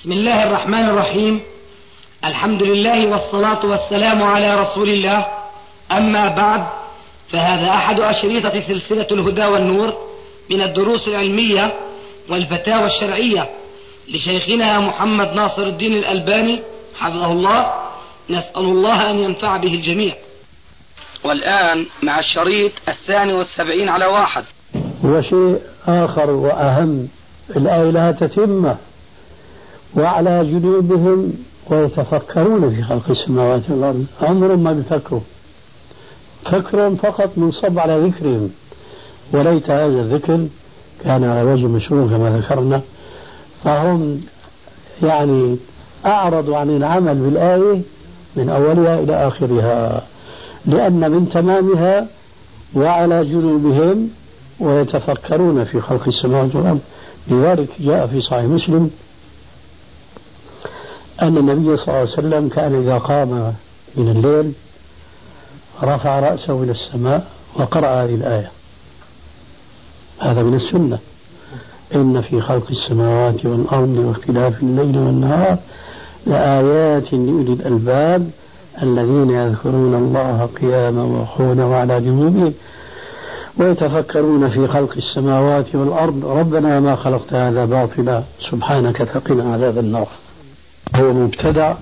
بسم الله الرحمن الرحيم. الحمد لله والصلاة والسلام على رسول الله. أما بعد فهذا أحد أشريطة سلسلة الهدى والنور من الدروس العلمية والفتاوى الشرعية لشيخنا محمد ناصر الدين الألباني حفظه الله. نسأل الله أن ينفع به الجميع. والآن مع الشريط الثاني والسبعين على واحد. وشيء آخر وأهم. الآية لها تتمة. وعلى جنوبهم ويتفكرون في خلق السماوات والأرض. عمرهم ما بيفكروا فكرهم فقط منصب على ذكرهم. وليت هذا الذكر كان على وجه مشروع كما ذكرنا. فهم يعني أعرضوا عن العمل بالآية من أولها إلى آخرها. لأن من تمامها وعلى جنوبهم ويتفكرون في خلق السماوات والأرض. لذلك جاء في صحيح مسلم أن النبي صلى الله عليه وسلم كان إذا قام من الليل رفع رأسه إلى السماء وقرأ هذه الآية. هذا من السنة. إن في خلق السماوات والأرض واختلاف الليل والنهار لآيات لأولي الألباب الذين يذكرون الله قياما وقعودا وعلى جنوبهم ويتفكرون في خلق السماوات والأرض. ربنا ما خلقت هذا باطلا سبحانك فقنا عذاب النار. هو مبتدع.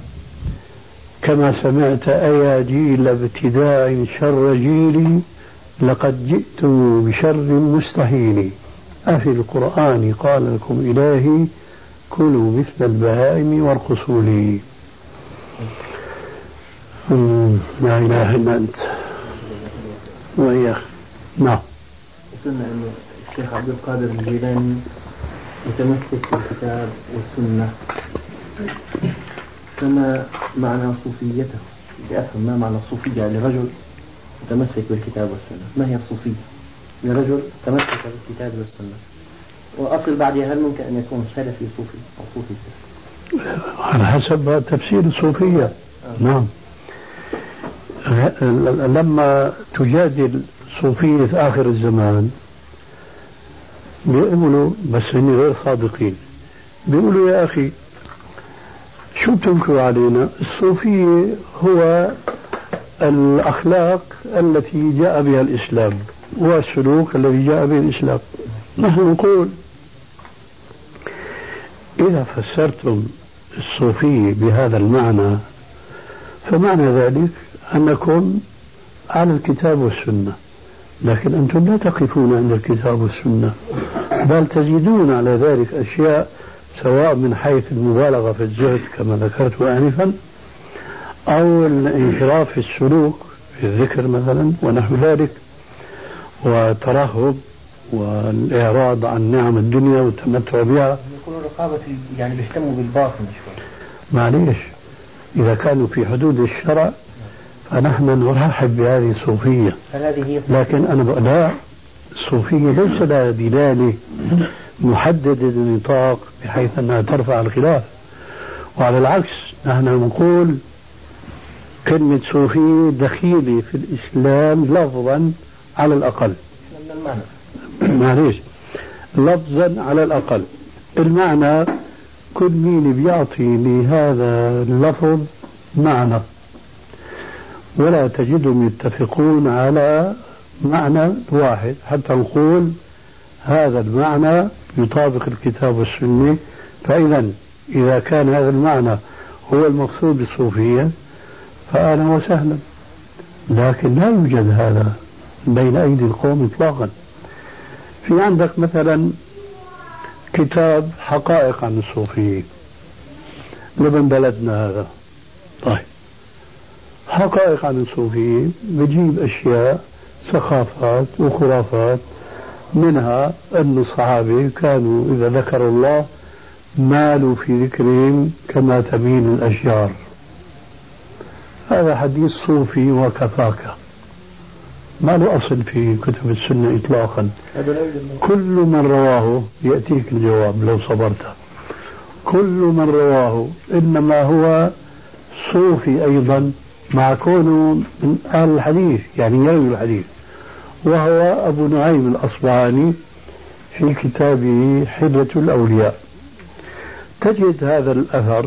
كما سمعت أيا جيل ابتداع شر جيلي لقد جئت بشر مستحيل. أفي القرآن قال لكم إلهي كلوا مثل البهائم وارقصوا لي. لا إله إلا أنت. وإياك نعم. قلنا أن الشيخ عبد القادر الجيلاني متمسك بالكتاب والسنة. فما معنى صوفيته. لأفهم ما معنى الصوفية لرجل متمسك بالكتاب والسنة. ما هي الصوفية؟ لرجل تمسك بالكتاب والسنة. وأصل بعدها هل ممكن أن يكون سلفي صوفي أو صوفي؟ سلفي على حسب تفسير الصوفية. آه. نعم. لما تجادل صوفية آخر الزمان بيقولوا بس هني غير صادقين. بيقولوا يا أخي شو بتنكر علينا. الصوفية هو الأخلاق التي جاء بها الإسلام والسلوك الذي جاء به الإسلام. نحن نقول إذا فسرتم الصوفية بهذا المعنى فمعنى ذلك أنكم على الكتاب والسنة. لكن أنتم لا تقفون عند الكتاب والسنة بل تزيدون على ذلك أشياء سواء من حيث المبالغة في الزهد كما ذكرت آنفا أو الانحراف في السلوك في الذكر مثلا ونحو ذلك وترهب والإعراض عن نعم الدنيا والتمتع بها. يقولون رقابة يعني بيهتموا بالباطن شوي. معليش إذا كانوا في حدود الشرع فنحن نرحب بهذه الصوفية. لكن أنا لا الصوفية ليس لها دلالة محددة النطاق بحيث أنها ترفع الخلاف. وعلى العكس نحن نقول كلمة صوفية دخيلة في الإسلام لفظا على الأقل. معليش. لفظا على الأقل. المعنى كل مين بيعطي لهذا اللفظ معنى. ولا تجدهم يتفقون على معنى واحد. حتى نقول هذا المعنى يطابق الكتاب والسنة فإذا إذا كان هذا المعنى هو المقصود بالصوفية فأهلا وسهلا. لكن لا يوجد هذا بين أيدي القوم إطلاقا. في عندك مثلا كتاب حقائق عن الصوفيين لمن بلدنا هذا؟ طيب. حقائق عن الصوفيين بجيب أشياء سخافات وخرافات منها أن الصحابة كانوا إذا ذكروا الله مالوا في ذكرهم كما تميل الأشجار. هذا حديث صوفي وكفاك. ما له أصل في كتب السنة إطلاقا. كل من رواه يأتيك الجواب لو صبرت. كل من رواه إنما هو صوفي أيضا مع كونه من أهل الحديث يعني يروي الحديث. وهو أبو نعيم الأصبهاني في كتابه حلة الأولياء. تجد هذا الأثر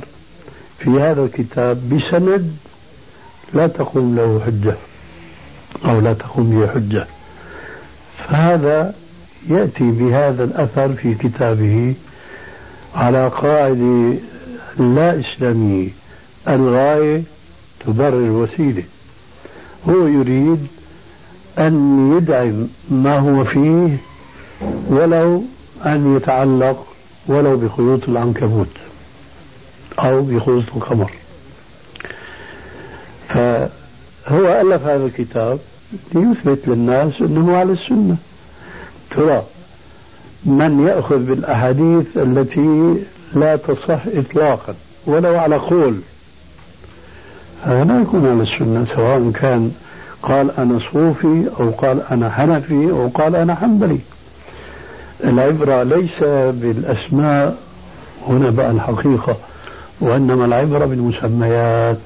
في هذا الكتاب بسند لا تقوم له حجة أو لا تقوم به حجة. فهذا يأتي بهذا الأثر في كتابه على قاعدة لا إسلامية الغاية تبرر الوسيلة هو يريد أن يدعم ما هو فيه ولو أن يتعلق ولو بخيوط العنكبوت أو بخيوط القمر. فهو ألف هذا الكتاب ليثبت للناس أنه على السنة. ترى من يأخذ بالأحاديث التي لا تصح إطلاقا ولو على قول. هذا لا يكون على السنة سواء كان قال أنا صوفي أو قال أنا حنفي أو قال أنا حنبلي. العبرة ليس بالأسماء هنا بقى الحقيقة وإنما العبرة بالمسميات.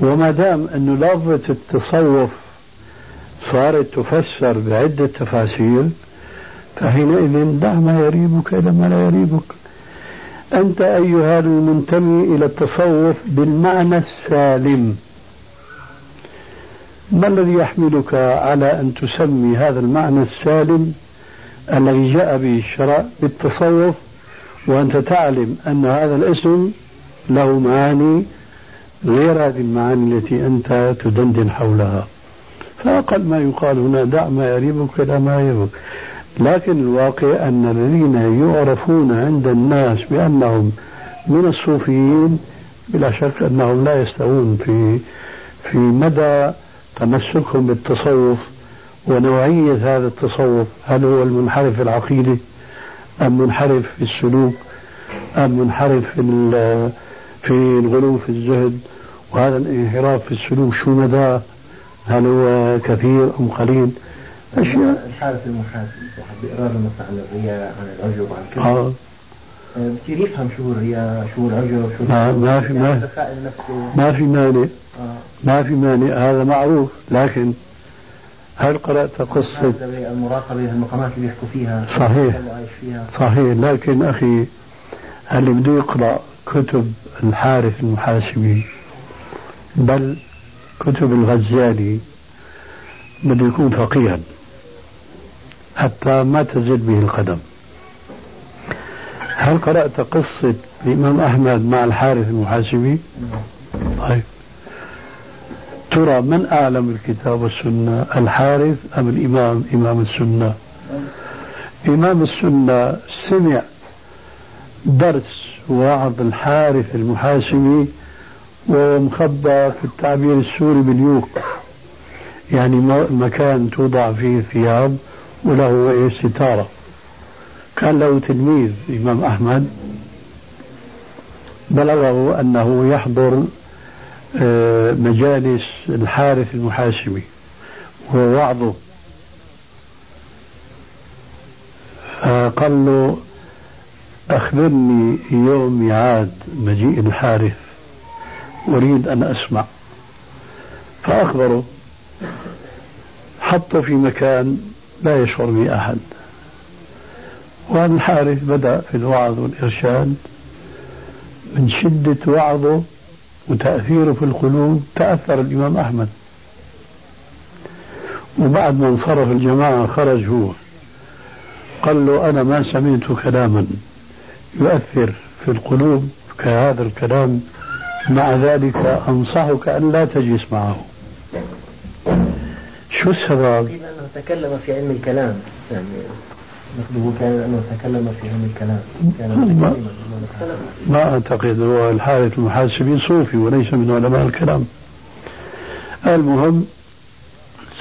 وما دام أنه لفظة التصوف صارت تفسر بعدة تفاسير فحينئذ دع ما يريبك إلى ما لا يريبك. أنت أيها المنتمي إلى التصوف بالمعنى السالم. ما الذي يحملك على أن تسمي هذا المعنى السالم الذي جاء به الشرع بالتصوف وأنت تعلم أن هذا الاسم له معاني غير هذه المعاني التي أنت تدندن حولها. فأقل ما يقال هنا دع ما يريبك إلى ما يريبك. لكن الواقع أن الذين يعرفون عند الناس بأنهم من الصوفيين بلا شك أنهم لا يستوون في في مدى تمسكهم بالتصوف ونوعية هذا التصوف هل هو المنحرف في العقيدة أم منحرف في السلوك أم منحرف في في الغلو في الزهد وهذا الانحراف في السلوك شو مدى؟ هل هو كثير أم قليل؟ أشياء. الحالة المحاسب بإقرار مثلا الرياء عن العجب عن كذا بصير يفهم شو الرياء شو العجب شو ما, ما في ما, ما في مانع. آه. ما في مانع. هذا معروف. لكن هل قرأت قصة؟ المراقبة المقامات اللي بيحكوا فيها صحيح. فيها. صحيح. لكن أخي اللي بده يقرأ كتب الحارث المحاسبي؟ بل كتب الغزالي بده يكون فقيها حتى ما تزل به القدم. هل قرأت قصة الإمام أحمد مع الحارث المحاسبي؟ طيب. ترى من أعلم الكتاب والسنة الحارث أم الإمام إمام السنة؟ إمام السنة سمع درس وعظ الحارث المحاسبي وهو مخبى في التعبير السوري باليوق. يعني مكان توضع فيه ثياب وله ستارة. كان له تلميذ الإمام أحمد بلغه أنه يحضر آه، مجالس الحارث المحاسبي ووعظه فقال له أخبرني يوم ميعاد مجيء الحارث أريد أن أسمع. فأخبره حطه في مكان لا يشعر به أحد. والحارث بدأ في الوعظ والإرشاد من شدة وعظه وتأثيره في القلوب تأثر الإمام أحمد. وبعد ما انصرف الجماعة خرج هو قال له أنا ما سمعت كلاما يؤثر في القلوب كهذا الكلام. مع ذلك أنصحك أن لا تجلس معه. شو السبب؟ تكلم في علم الكلام؟ يعني نقده كان أنه تكلم في علم الكلام. كان ما, ما أعتقد هو الحارث المحاسبي صوفي وليس من علماء الكلام. المهم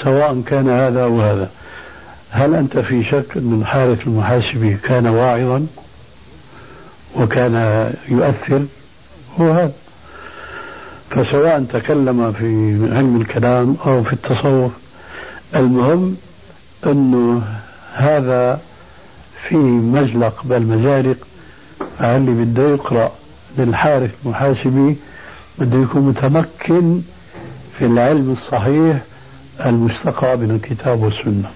سواء كان هذا أو هذا هل أنت في شك أن الحارث المحاسبي كان واعظا وكان يؤثر؟ هو هذا. فسواء تكلم في علم الكلام أو في التصوف المهم أنه هذا في مزلق بل مزالق اللي بده يقرأ للحارث المحاسبي بده يكون متمكن في العلم الصحيح المستقى من الكتاب والسنة.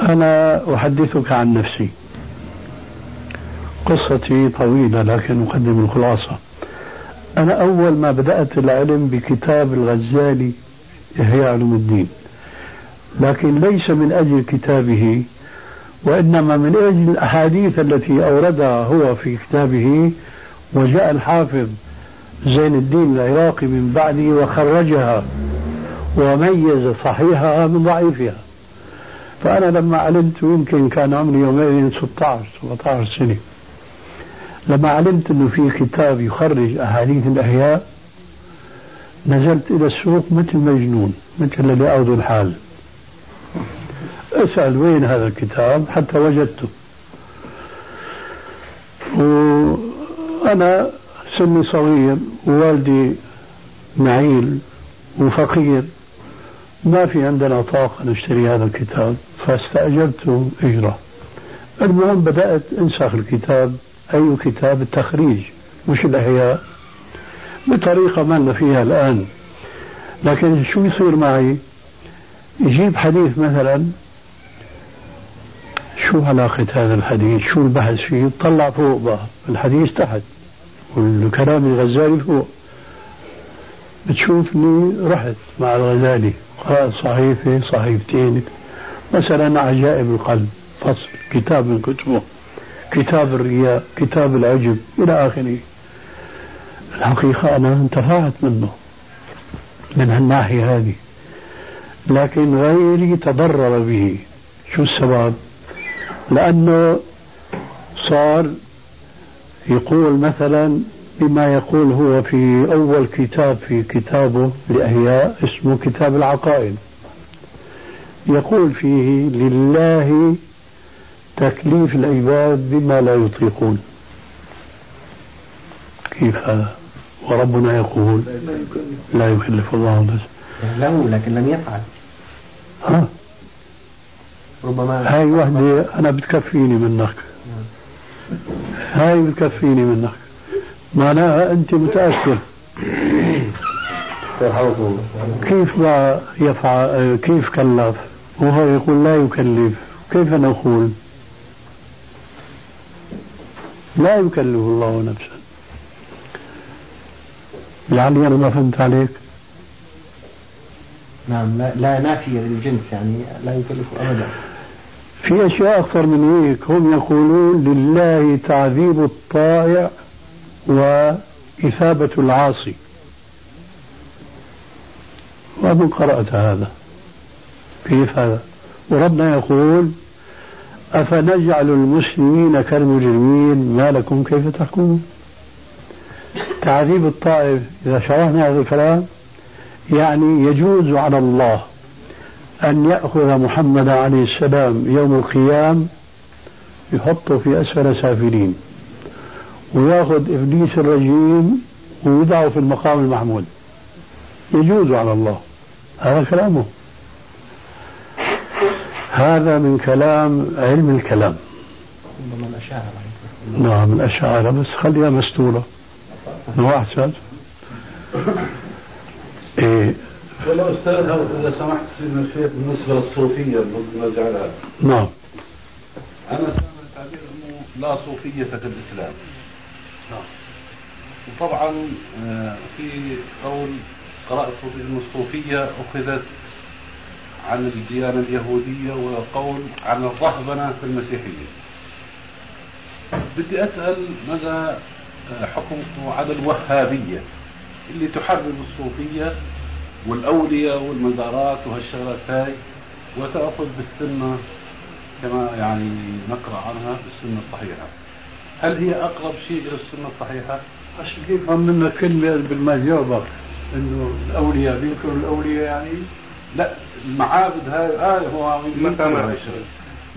أنا أحدثك عن نفسي. قصتي طويلة لكن أقدم الخلاصة. أنا أول ما بدأت العلم بكتاب الغزالي إحياء علوم الدين لكن ليس من أجل كتابه وإنما من أجل الأحاديث التي أوردها هو في كتابه وجاء الحافظ زين الدين العراقي من بعده وخرجها وميز صحيحها من ضعيفها. فأنا لما علمت يمكن كان عمري يومئذ 16 17 سنة. لما علمت أنه في كتاب يخرج أحاديث الأحياء نزلت إلى السوق مثل مجنون مثل الذي أعوذ الحال. أسأل وين هذا الكتاب؟ حتى وجدته. وأنا سني صغير ووالدي معيل وفقير. ما في عندنا طاقة نشتري هذا الكتاب فاستأجرته إجرة المهم بدأت أنسخ الكتاب أي كتاب التخريج مش الإحياء؟ بطريقة ما لنا فيها الآن. لكن شو يصير معي؟ يجيب حديث مثلا شو علاقة هذا الحديث شو البحث فيه؟ طلع فوق بقى. الحديث تحت. والكلام الغزالي فوق. بتشوفني رحت مع الغزالي. قرأت صحيفة صحيفتين. مثلا عجائب القلب. فصل. كتاب من كتبه. كتاب الرياء كتاب العجب إلى آخره. الحقيقة أنا انتفعت منه. من هالناحية هذه. لكن غيري تضرر به. شو السبب؟ لأنه صار يقول مثلا بما يقول هو في أول كتاب في كتابه لأحياء اسمه كتاب العقائد. يقول فيه لله تكليف العباد بما لا يطيقون. كيف؟ هذا وربنا يقول لا يكلف الله بس له لكن لم يفعل. ها؟ ربما هاي وحدة أنا بتكفيني منك. هاي بتكفيني منك. معناها أنت متأكد كيف ما يفعل كيف كلف؟ وهو يقول لا يكلف. كيف نقول لا يكلف الله نفسا. لعلي أنا ما فهمت عليك. نعم لا, لا نافية للجنس يعني لا يكلف أبدا. في أشياء أكثر من هيك. هم يقولون لله تعذيب الطائع وإثابة العاصي. ومن قرأت هذا. كيف هذا؟ وربنا يقول أفنجعل المسلمين كالمجرمين ما لكم؟ كيف تحكمون؟ تعذيب الطائف إذا شرحنا هذا الكلام يعني يجوز على الله أن يأخذ محمد عليه السلام يوم القيام يحطه في أسفل سافلين ويأخذ إبليس الرجيم ويوضعه في المقام المحمود. يجوز على الله. هذا كلامه. هذا من كلام علم الكلام. ربما الأشاعرة نعم الأشاعرة بس خليها مستورة. أحسن إيه والله أستاذ إذا سمحت سيدنا الشيخ بالنسبة للصوفية اللي نجعلها نعم. أنا سامع تعبير أنه لا صوفية في الإسلام. نعم. وطبعا آه، في قول قرأت أن الصوفية أخذت عن الديانة اليهودية وقول عن الرهبنة في المسيحية بدي أسأل ماذا آه، حكمكم على الوهابية اللي تحرم الصوفية والأولياء والمزارات وهالشغلات هاي وتأخذ بالسنة كما يعني نقرأ عنها بالسنة الصحيحة. هل هي أقرب شيء إلى السنة الصحيحة؟ عشان كيف هم منك كلمة بالما جاوبك إنه الاولياء بينكروا الاولياء يعني؟ لا المعابد هاي آه هو الشغلة.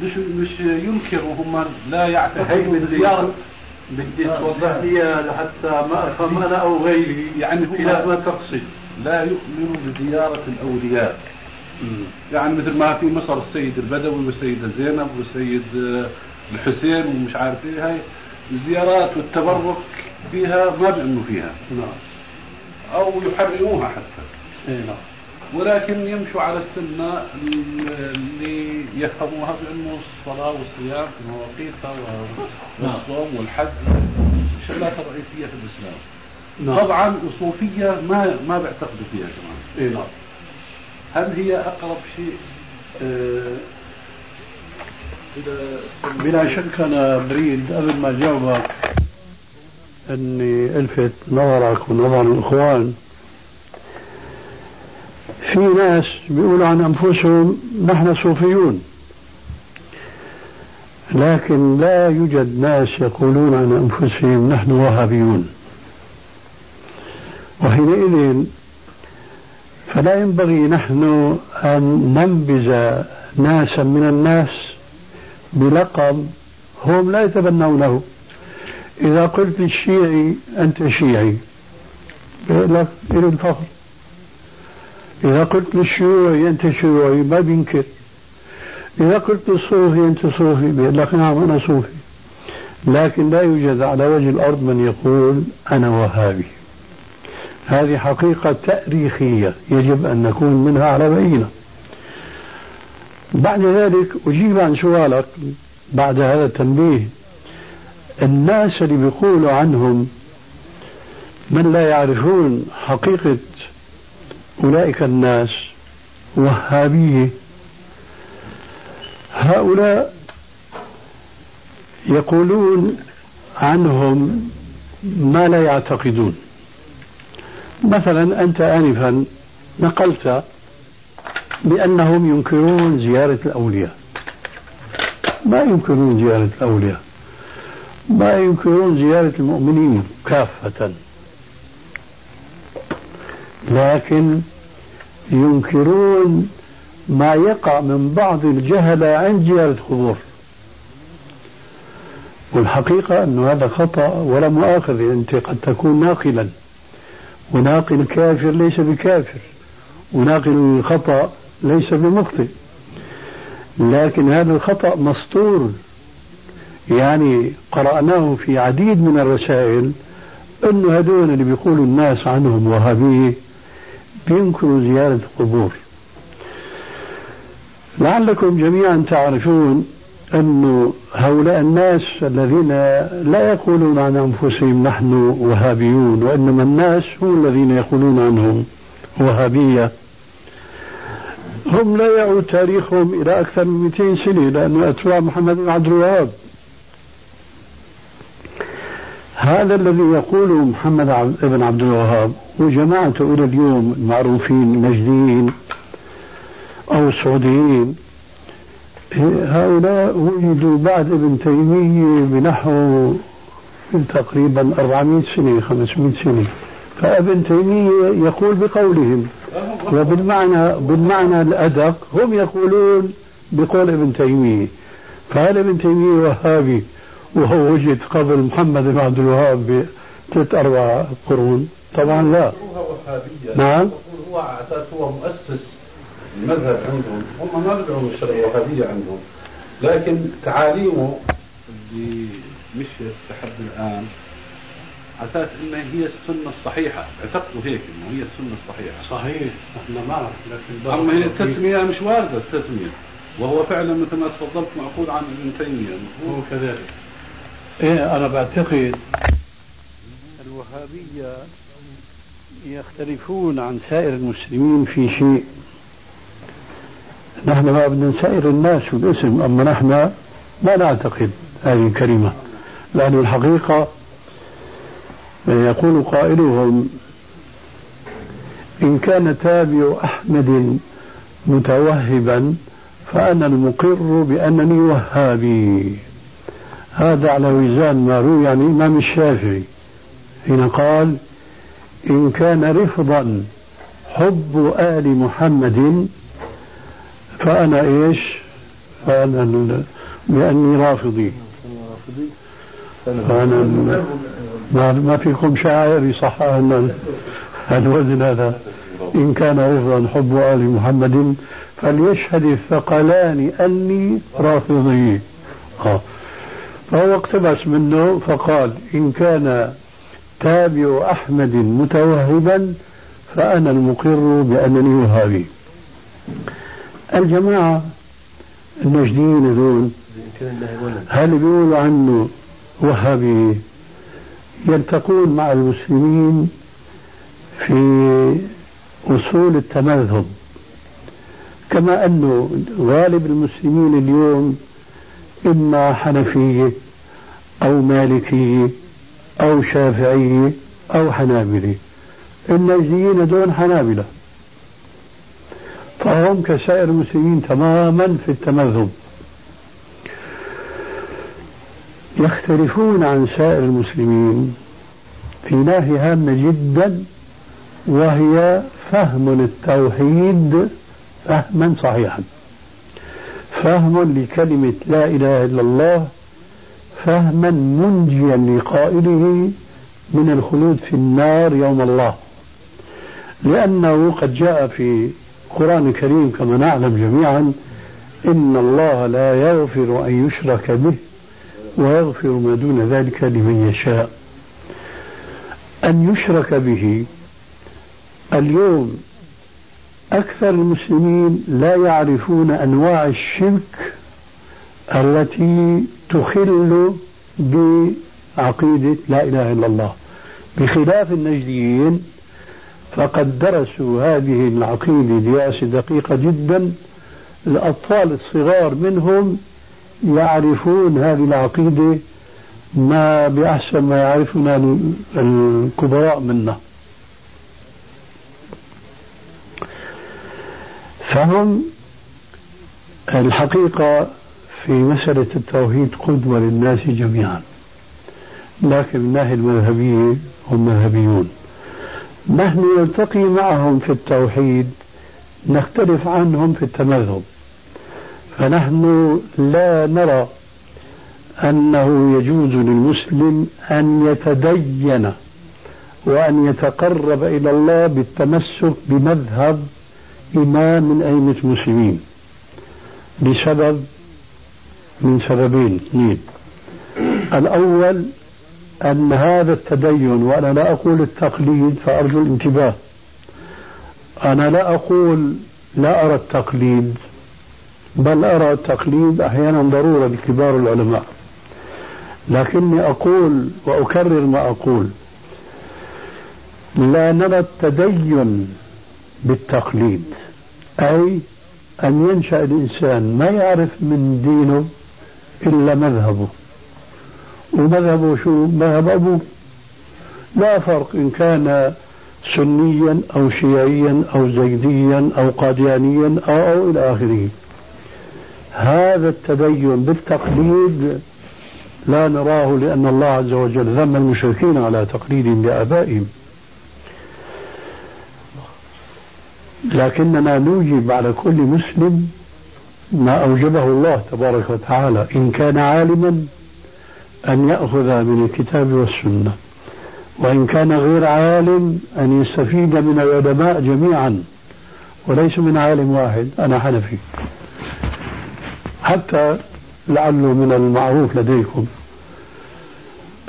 مش مش ينكر وهم لا بدي بزيارة بدي توضح لي لحتى ما أفهم أنا أو غيري. يعني هو إلى ما تقصد. لا يؤمن بزيارة الأولياء. يعني مثل ما في مصر السيد البدوي والسيدة زينب والسيد آه، الحسين ومش عارف إيه هاي الزيارات والتبرك فيها ما بيؤمنوا فيها. نعم. أو يحرموها حتى. اي نعم. ولكن يمشوا على السنة اللي يفهموها بأنه الصلاة والصيام في مواقيتها والصوم والحج. الشغلات الرئيسية في الإسلام. نعم. طبعا الصوفية ما ما بيعتقدوا فيها كمان إيه نعم. هل هي أقرب شيء آه بلا شك أنا بريد قبل ما جاوبك أني ألفت نظرك ونظر الإخوان في ناس بيقولوا عن أنفسهم نحن صوفيون لكن لا يوجد ناس يقولون عن أنفسهم نحن وهابيون وحينئذ فلا ينبغي نحن أن ننبذ ناسا من الناس بلقب هم لا يتبنونه. إذا قلت للشيعي أنت شيعي يقول لك إلى الفخر. إذا قلت للشيوعي أنت شيوعي ما بينكر. إذا قلت للصوفي أنت صوفي بيقول لك نعم أنا صوفي. لكن لا يوجد على وجه الأرض من يقول أنا وهابي. هذه حقيقة تأريخية يجب أن نكون منها على بينة. بعد ذلك أجيب عن سؤالك بعد هذا التنبيه. الناس اللي بيقولوا عنهم من لا يعرفون حقيقة أولئك الناس وهابية. هؤلاء يقولون عنهم ما لا يعتقدون. مثلا أنت آنفا نقلت بأنهم ينكرون زيارة الأولياء. ما ينكرون زيارة الأولياء. ما ينكرون زيارة المؤمنين كافة. لكن ينكرون ما يقع من بعض الجهلة عند زيارة قبور والحقيقة أن هذا خطأ ولا مؤاخذة أنت قد تكون ناقلا. وناقل الكافر ليس بكافر. وناقل الخطأ ليس بمخطئ. لكن هذا الخطأ مسطور يعني قرأناه في عديد من الرسائل أنه هذول اللي بيقولوا الناس عنهم وهابية بينكروا زيارة القبور. لعلكم جميعا تعرفون أن هؤلاء الناس الذين لا يقولون عن أنفسهم نحن وهابيون وإنما الناس هم الذين يقولون عنهم وهابية. هم لا يعود تاريخهم إلى أكثر من 200 سنة لأنه أتباع محمد بن عبد الوهاب. هذا الذي يقوله محمد بن عبد الوهاب وجماعته إلى اليوم المعروفين النجديين أو السعوديين هؤلاء ولدوا بعد ابن تيمية بنحو تقريبا 400 سنة 500 سنة. فابن تيمية يقول بقولهم وبالمعنى بالمعنى الأدق هم يقولون بقول ابن تيمية. فهل ابن تيمية وهابي وهو وجد قبل محمد بن عبد الوهاب بثلاث أربع قرون؟ طبعا لا. نعم. هو على أساس هو مؤسس المذهب عندهم هم ما بدهم الشرعية الوهابية عندهم. لكن تعاليمه اللي مشيت لحد الآن أساس إنها هي السنة الصحيحة. اعتقدوا هيك إنه هي السنة الصحيحة. صحيح. إحنا معك لكن أما هي التسمية مش واردة التسمية. وهو فعلا مثل ما تفضلت مأخوذ عن ابن تيمية. هو كذلك. إيه أنا بعتقد الوهابية يختلفون عن سائر المسلمين في شيء. نحن ما بدنا نسائر الناس والاسم أما نحن ما نعتقد هذه الكلمة لأن الحقيقة يقول قائلهم إن كان تابع أحمد متوهبا فأنا المقر بأنني وهابي. هذا على وزان ما روي عن الإمام الشافعي حين قال إن كان رفضا حب آل محمد فأنا إيش؟ فأنا بأني رافضي. فأنا ما, ما فيكم شاعر يصح أن الوزن هذا. إن كان رفضا حب آل محمد فليشهد الثقلان أني رافضي. آه. فهو اقتبس منه فقال إن كان تابع أحمد متوهبا فأنا المقر بأنني وهابي. الجماعة النجديين هذول هل بيقولوا عنه وهابي يلتقون مع المسلمين في أصول التمذهب كما أنه غالب المسلمين اليوم إما حنفية أو مالكية أو شافعية أو حنابلة النجديين دون حنابلة. فهم كسائر المسلمين تماما في التمذهب. يختلفون عن سائر المسلمين في ناحية هامة جدا وهي فهم التوحيد فهما صحيحا. فهم لكلمة لا إله إلا الله فهما منجيا لقائله من الخلود في النار يوم الله. لأنه قد جاء في القرآن الكريم كما نعلم جميعا إن الله لا يغفر أن يشرك به ويغفر ما دون ذلك لمن يشاء. أن يشرك به اليوم أكثر المسلمين لا يعرفون أنواع الشرك التي تخل بعقيدة لا إله إلا الله. بخلاف النجديين فقد درسوا هذه العقيدة دراسة دقيقة جدا. الأطفال الصغار منهم يعرفون هذه العقيدة ما بأحسن ما يعرفنا الكبراء منا. فهم الحقيقة في مسألة التوحيد قدوة للناس جميعا. لكن من الناحية المذهبية هم مذهبيون. نحن نلتقي معهم في التوحيد نختلف عنهم في التمذهب. فنحن لا نرى أنه يجوز للمسلم أن يتدين وأن يتقرب إلى الله بالتمسك بمذهب إمام من أئمة المسلمين. لسبب من سببين اثنين. الأول أن هذا التدين وأنا لا أقول التقليد فأرجو الانتباه. أنا لا أقول لا أرى التقليد بل أرى التقليد أحيانا ضرورة لكبار العلماء. لكني أقول وأكرر ما أقول. لا نرى التدين بالتقليد أي أن ينشأ الإنسان ما يعرف من دينه إلا مذهبه. ومذهبه شو مذهب أبوه لا فرق إن كان سنيا أو شيعيا أو زيديا أو قاديانيا أو, أو إلى آخره. هذا التدين بالتقليد لا نراه لأن الله عز وجل ذم المشركين على تقليدهم لآبائهم. لكننا نوجب على كل مسلم ما أوجبه الله تبارك وتعالى. إن كان عالما أن يأخذ من الكتاب والسنة. وإن كان غير عالم أن يستفيد من العلماء جميعا وليس من عالم واحد أنا حنفي. حتى لعله من المعروف لديكم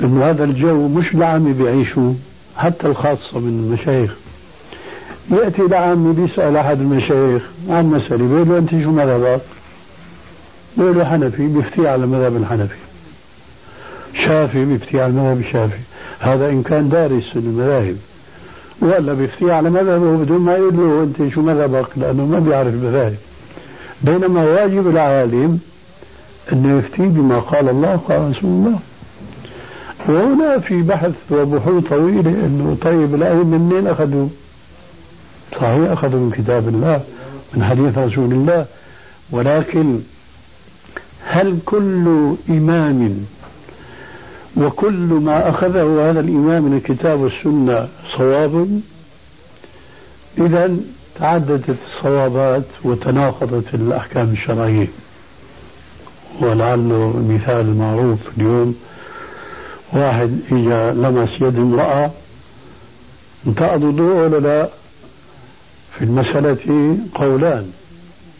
أن هذا الجو مش لعامي بيعيشوا حتى الخاصة من المشايخ. يأتي لعامي بيسأل أحد المشايخ عن مسألة بيقول له أنت شو مذهبك؟ بيقول له حنفي بيفتي على مذهب الحنفي. شافي بيفتي على المذهب الشافعي. هذا إن كان دارس المذاهب ولا بيفتي على مذهبه بدون ما يقول له أنت شو مذهبك لأنه ما بيعرف المذاهب بينما واجب العالم أنه يفتي بما قال الله وقال رسول الله. وهنا في بحث وبحوث طويلة أنه طيب الأئمة منين أخذوا؟ صحيح أخذوا من كتاب الله من حديث رسول الله. ولكن هل كل إمام وكل ما أخذه هذا الإمام من الكتاب والسنة صواب. إذا تعددت الصوابات وتناقضت الأحكام الشرعية. ولعله المثال المعروف اليوم. واحد إجا لمس يد امرأة. انتقض وضوء ولا لا. في المسألة قولان.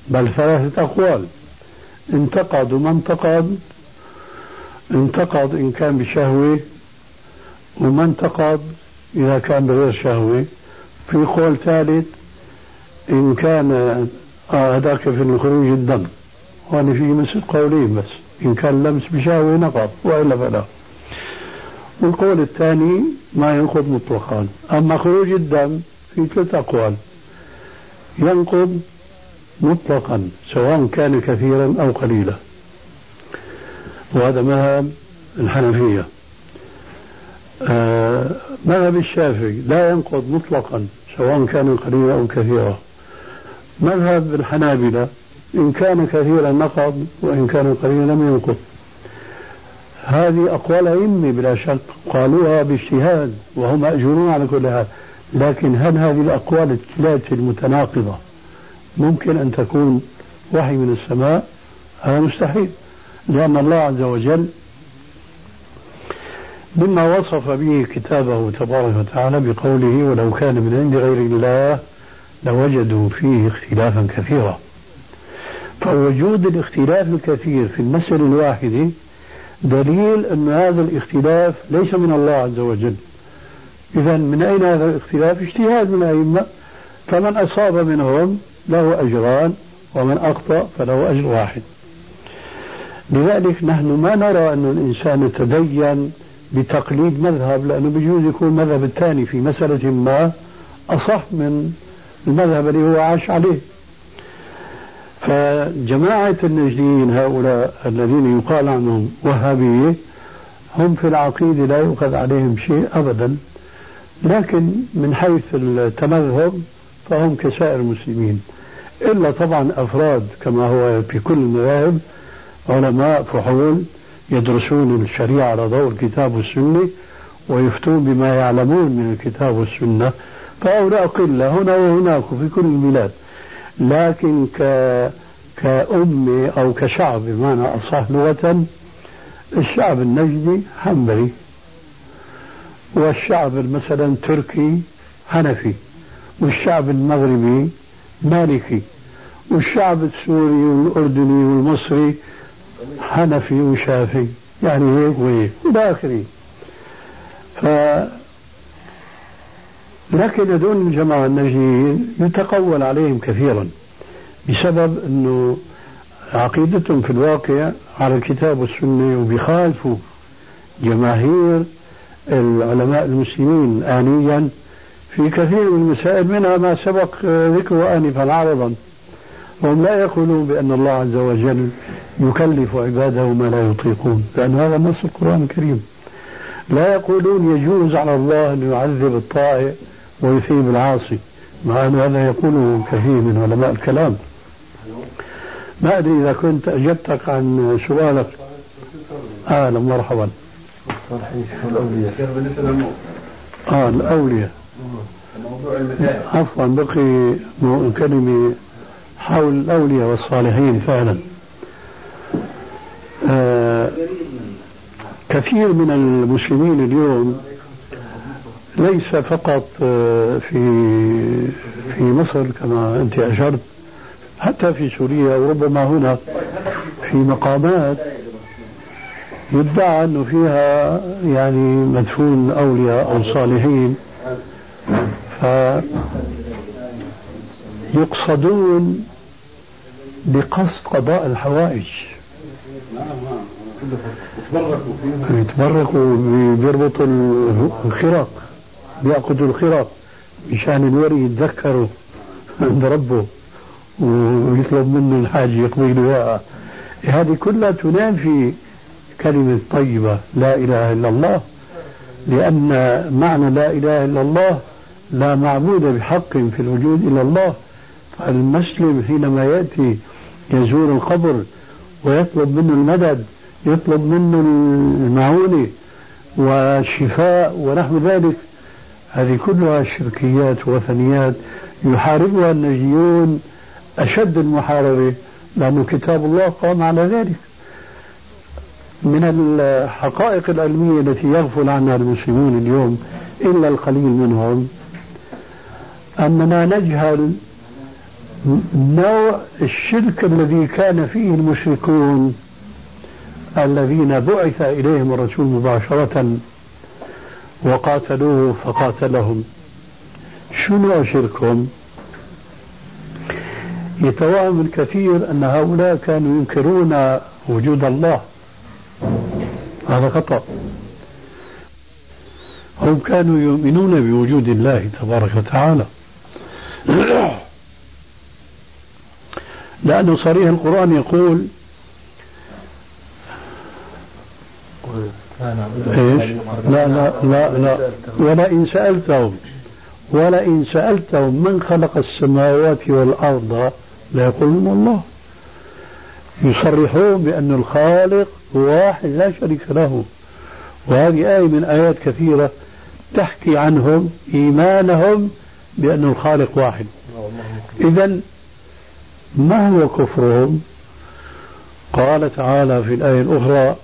بل ثلاثة أقوال. انتقد وما انتقد. انتقد إن كان بشهوة وما انتقد إذا كان بغير شهوة. في قول ثالث إن كان آه هذاك في خروج الدم. وأنا في مثل قولين بس إن كان لمس بشهوة نقض وإلا فلا. والقول الثاني ما ينقض مطلقا. أما خروج الدم في ثلاث أقوال. ينقض مطلقا سواء كان كثيرا أو قليلا. وهذا مذهب الحنفية. آه مذهب الشافعي لا ينقض مطلقا سواء كان قليلا أو كثيرا. مذهب الحنابلة إن كان كثيرا نقض وإن كان قليلا لم ينقض. هذه أقوال أئمة بلا شك قالوها باجتهاد وهم مأجورون على كل حال. لكن هل هذه الأقوال الثلاثة المتناقضة ممكن أن تكون وحي من السماء؟ هذا مستحيل. لأن الله عز وجل مما وصف به كتابه تبارك وتعالى بقوله ولو كان من عند غير الله لوجدوا فيه اختلافا كثيرا فوجود الاختلاف الكثير في المسألة الواحدة دليل أن هذا الاختلاف ليس من الله عز وجل. إذا من أين هذا الاختلاف؟ اجتهاد من الأئمة فمن أصاب منهم له أجران ومن أخطأ فله أجر واحد. لذلك نحن ما نرى أن الإنسان يتدين بتقليد مذهب لأنه بيجوز يكون المذهب الثاني في مسألة ما أصح من المذهب اللي هو عاش عليه. فجماعة النجديين هؤلاء الذين يقال عنهم وهابية هم في العقيدة لا يؤخذ عليهم شيء أبدا لكن من حيث التمذهب فهم كسائر المسلمين. إلا طبعا أفراد كما هو في كل المذاهب علماء فحول يدرسون الشريعة على ضوء الكتاب والسنة ويفتون بما يعلمون من الكتاب والسنة. فهؤلاء قلة هنا وهناك في كل البلاد. لكن ك كأمة أو كشعب بمعنى أصح لغة الشعب النجدي حنبلي والشعب مثلا تركي حنفي والشعب المغربي مالكي والشعب السوري والأردني والمصري حنفي وشافي يعني هيك وهيك إلى آخره. ف لكن هذول الجماعة النجديين يتقول عليهم كثيرا بسبب أنه عقيدتهم في الواقع على الكتاب والسنة وبيخالفوا جماهير العلماء المسلمين آنيا في كثير من المسائل منها ما سبق ذكره آنفا عرضا وهم لا يقولون بأن الله عز وجل يكلف عباده ما لا يطيقون لأن هذا نص القرآن الكريم. لا يقولون يجوز على الله أن يعذب الطائع ويثيب العاصي مع أن هذا يقوله كثير من علماء الكلام. ما أدري إذا كنت أجبتك عن سؤالك. أهلا مرحبا. آه الأولياء. عفوا بقي كلمة حول الأولياء والصالحين فعلا. آه كثير من المسلمين اليوم ليس فقط آه، في في مصر كما أنت أشرت حتى في سوريا وربما هنا في مقامات يدعى أنه فيها يعني مدفون أولياء أو صالحين. ف يقصدون بقصد قضاء الحوائج. يتبركوا بيربطوا الخرق بيعقدوا الخرق مشان الوري يتذكروا عند ربه ويطلب منه الحاجة يقضي له إياها. هذه كلها تنافي كلمة طيبة لا إله إلا الله لأن معنى لا إله إلا الله لا معبود بحق في الوجود إلا الله. فالمسلم حينما يأتي يزور القبر ويطلب منه المدد يطلب منه المعونة والشفاء ونحو ذلك هذه كلها شركيات وثنيات يحاربها النجيون أشد المحاربة. لأن كتاب الله قام على ذلك. من الحقائق العلمية التي يغفل عنها المسلمون اليوم إلا القليل منهم أننا نجهل نوع الشرك الذي كان فيه المشركون الذين بعث إليهم الرسول مباشرة وقاتلوه فقاتلهم. شنو شركهم؟ يتوهم الكثير أن هؤلاء كانوا ينكرون وجود الله. هذا خطأ. هم كانوا يؤمنون بوجود الله تبارك وتعالى. لأنه صريح القرآن يقول إيش؟ لا لا لا لا. ولئن سألتهم ولئن سألتهم من خلق السماوات والأرض ليقولون الله. يصرحون بأن الخالق واحد لا شريك له. وهذه آية من آيات كثيرة تحكي عنهم إيمانهم بأن الخالق واحد. إذا ما هو كفرهم؟ قال تعالى في الآية الأخرى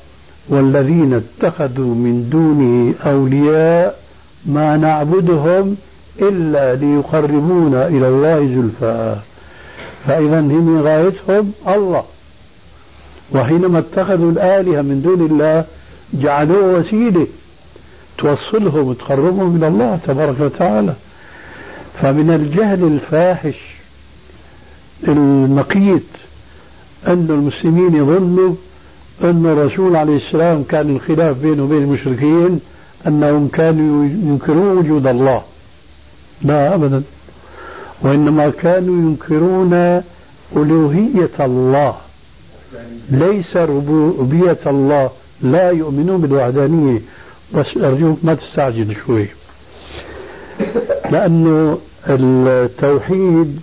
والذين اتخذوا من دونه أولياء ما نعبدهم إلا ليقربونا إلى الله زلفى. فإذا هم غايتهم الله. وحينما اتخذوا الآلهة من دون الله جعلوه وسيلة توصلهم وتقربهم إلى الله تبارك وتعالى. فمن الجهل الفاحش المقيت أن المسلمين يظنوا أن الرسول عليه السلام كان الخلاف بينه وبين المشركين أنهم كانوا ينكرون وجود الله. لا أبدا. وإنما كانوا ينكرون ألوهية الله. ليس ربوبية الله. لا يؤمنون بالوحدانية. بس أرجوك ما تستعجل شوي. لأنه التوحيد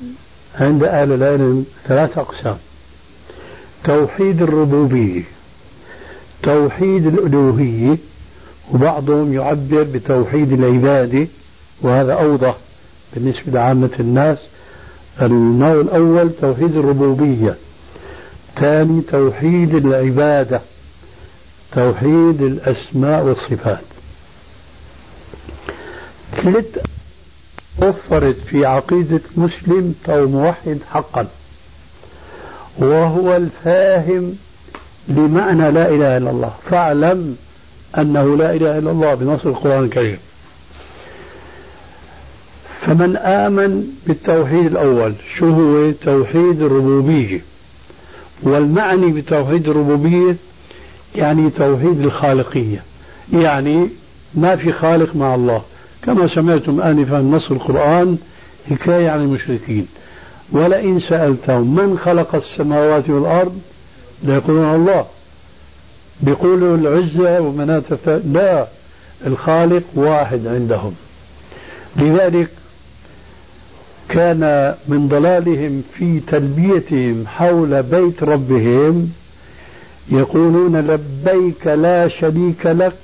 عند أهل العلم ثلاث أقسام. توحيد الربوبية توحيد الألوهية وبعضهم يعبر بتوحيد العبادة وهذا أوضح بالنسبة لعامة الناس. النوع الأول توحيد الربوبية ثاني توحيد العبادة توحيد الأسماء والصفات. ثلاث وفرت في عقيدة مسلم أو موحد حقا. وهو الفاهم لمعنى لا إله إلا الله. فاعلم أنه لا إله إلا الله بنص القرآن الكريم. فمن آمن بالتوحيد الأول شو هو؟ توحيد الربوبية. والمعني بتوحيد الربوبية يعني توحيد الخالقية. يعني ما في خالق مع الله. كما سمعتم آنفا نص القرآن حكاية عن المشركين. ولئن سألتهم من خلق السماوات والأرض ليقولون الله. بيقولوا العزة ومناة لا الخالق واحد عندهم. لذلك كان من ضلالهم في تلبيتهم حول بيت ربهم يقولون لبيك لا شريك لك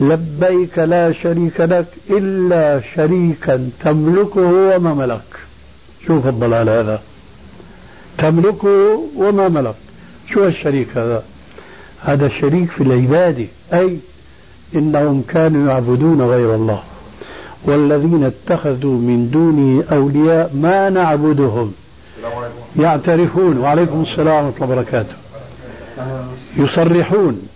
لبيك لا شريك لك إلا شريكا تملكه وما ملك. شوف الضلال هذا. تملكه وما ملك. شو الشريك هذا؟ هذا شريك في العبادة أي إنهم كانوا يعبدون غير الله. والذين اتخذوا من دونه أولياء ما نعبدهم. يعترفون. وعليكم السلام ورحمة الله وبركاته. يصرحون.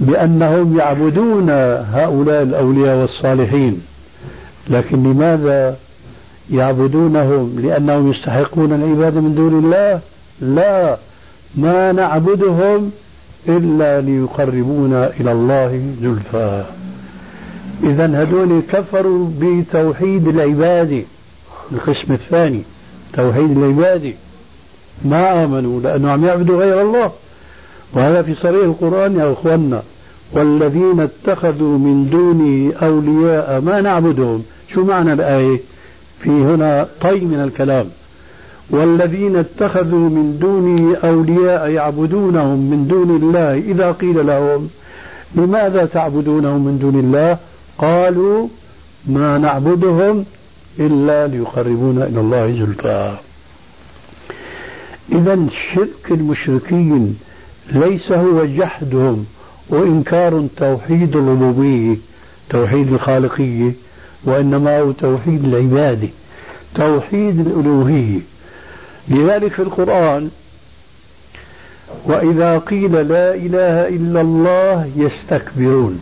بأنهم يعبدون هؤلاء الأولياء والصالحين. لكن لماذا يعبدونهم؟ لأنهم يستحقون العبادة من دون الله؟ لا ما نعبدهم إلا ليقربونا إلى الله زلفى. إذا هذول كفروا بتوحيد العبادة القسم الثاني توحيد العبادة ما آمنوا لأنهم عم يعبدوا غير الله. وهذا في صريح القرآن يا أخوانا والذين اتخذوا من دونه أولياء ما نعبدهم. شو معنى الآية؟ في هنا طي من الكلام. والذين اتخذوا من دونه أولياء يعبدونهم من دون الله. إذا قيل لهم لماذا تعبدونهم من دون الله؟ قالوا ما نعبدهم إلا ليقربونا إلى الله زلفى. إذا شرك المشركين ليس هو جحدهم وإنكار توحيد الربوبية توحيد الخالقية وإنما هو توحيد العبادة توحيد الألوهية. لذلك في القرآن وإذا قيل لا إله إلا الله يستكبرون.